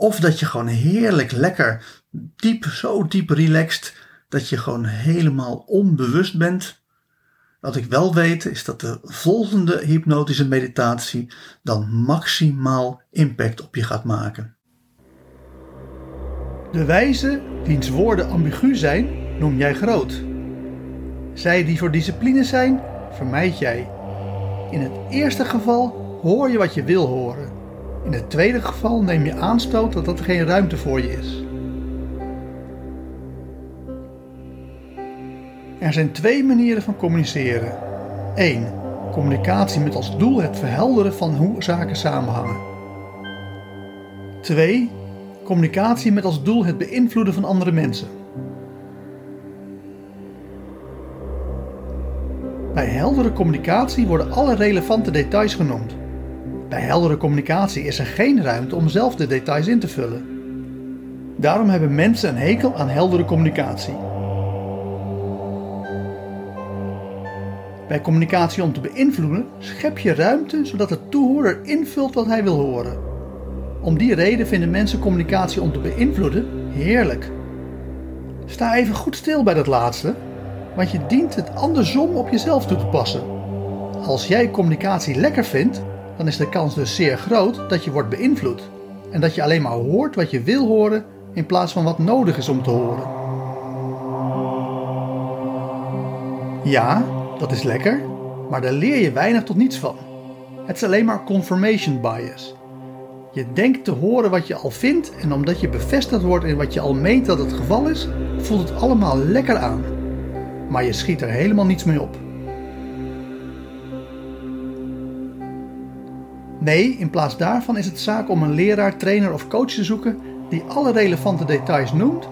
of dat je gewoon heerlijk lekker diep, zo diep relaxed, dat je gewoon helemaal onbewust bent. Wat ik wel weet is dat de volgende hypnotische meditatie dan maximaal impact op je gaat maken. De wijze wiens woorden ambigu zijn, noem jij groot. Zij die voor discipline zijn, vermijd jij. In het eerste geval hoor je wat je wil horen. In het tweede geval neem je aanstoot dat er geen ruimte voor je is. Er zijn twee manieren van communiceren. 1. Communicatie met als doel het verhelderen van hoe zaken samenhangen. 2. Communicatie met als doel het beïnvloeden van andere mensen. Bij heldere communicatie worden alle relevante details genoemd. Bij heldere communicatie is er geen ruimte om zelf de details in te vullen. Daarom hebben mensen een hekel aan heldere communicatie. Bij communicatie om te beïnvloeden schep je ruimte zodat de toehoorder invult wat hij wil horen. Om die reden vinden mensen communicatie om te beïnvloeden heerlijk. Sta even goed stil bij dat laatste, want je dient het andersom op jezelf toe te passen. Als jij communicatie lekker vindt, dan is de kans dus zeer groot dat je wordt beïnvloed. En dat je alleen maar hoort wat je wil horen in plaats van wat nodig is om te horen. Ja, dat is lekker, maar daar leer je weinig tot niets van. Het is alleen maar confirmation bias. Je denkt te horen wat je al vindt en omdat je bevestigd wordt in wat je al meent dat het geval is, voelt het allemaal lekker aan. Maar je schiet er helemaal niets mee op. Nee, in plaats daarvan is het zaak om een leraar, trainer of coach te zoeken die alle relevante details noemt,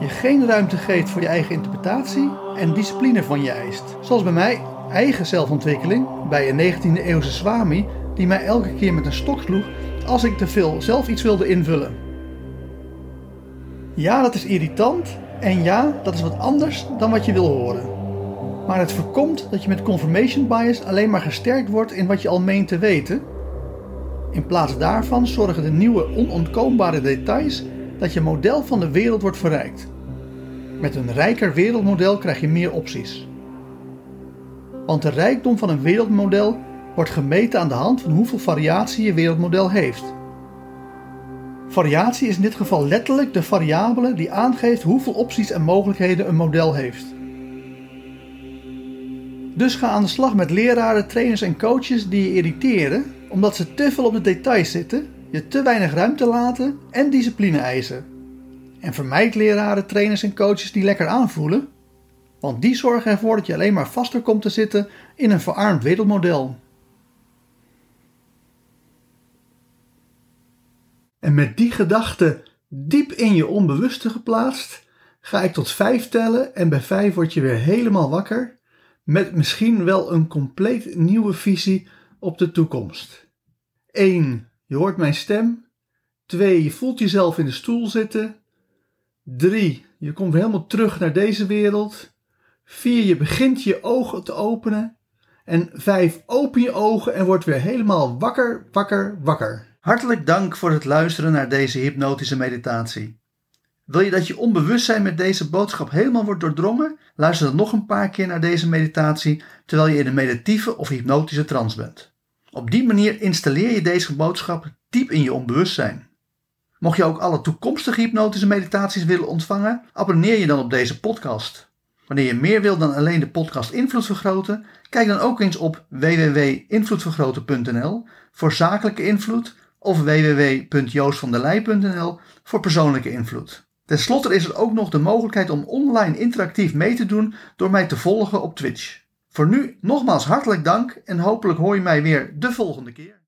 je geen ruimte geeft voor je eigen interpretatie en discipline van je eist. Zoals bij mij eigen zelfontwikkeling bij een 19e eeuwse swami die mij elke keer met een stok sloeg als ik te veel zelf iets wilde invullen. Ja, dat is irritant en ja, dat is wat anders dan wat je wil horen. Maar het voorkomt dat je met confirmation bias alleen maar gesterkt wordt in wat je al meent te weten. In plaats daarvan zorgen de nieuwe onontkoombare details dat je model van de wereld wordt verrijkt. Met een rijker wereldmodel krijg je meer opties. Want de rijkdom van een wereldmodel wordt gemeten aan de hand van hoeveel variatie je wereldmodel heeft. Variatie is in dit geval letterlijk de variabele die aangeeft hoeveel opties en mogelijkheden een model heeft. Dus ga aan de slag met leraren, trainers en coaches die je irriteren omdat ze te veel op de details zitten, je te weinig ruimte laten en discipline eisen. En vermijd leraren, trainers en coaches die lekker aanvoelen, want die zorgen ervoor dat je alleen maar vaster komt te zitten in een verarmd wereldmodel. En met die gedachte diep in je onbewuste geplaatst, ga ik tot vijf tellen en bij vijf word je weer helemaal wakker met misschien wel een compleet nieuwe visie op de toekomst. 1. Je hoort mijn stem. 2. Je voelt jezelf in de stoel zitten. 3. Je komt helemaal terug naar deze wereld. 4. Je begint je ogen te openen. En 5. Open je ogen en word weer helemaal wakker, wakker, wakker. Hartelijk dank voor het luisteren naar deze hypnotische meditatie. Wil je dat je onbewustzijn met deze boodschap helemaal wordt doordrongen? Luister dan nog een paar keer naar deze meditatie terwijl je in een meditieve of hypnotische trance bent. Op die manier installeer je deze boodschap diep in je onbewustzijn. Mocht je ook alle toekomstige hypnotische meditaties willen ontvangen, abonneer je dan op deze podcast. Wanneer je meer wilt dan alleen de podcast Invloed Vergroten, kijk dan ook eens op www.invloedvergroten.nl voor zakelijke invloed of www.joostvandelij.nl voor persoonlijke invloed. Ten slotte is er ook nog de mogelijkheid om online interactief mee te doen door mij te volgen op Twitch. Voor nu nogmaals hartelijk dank en hopelijk hoor je mij weer de volgende keer.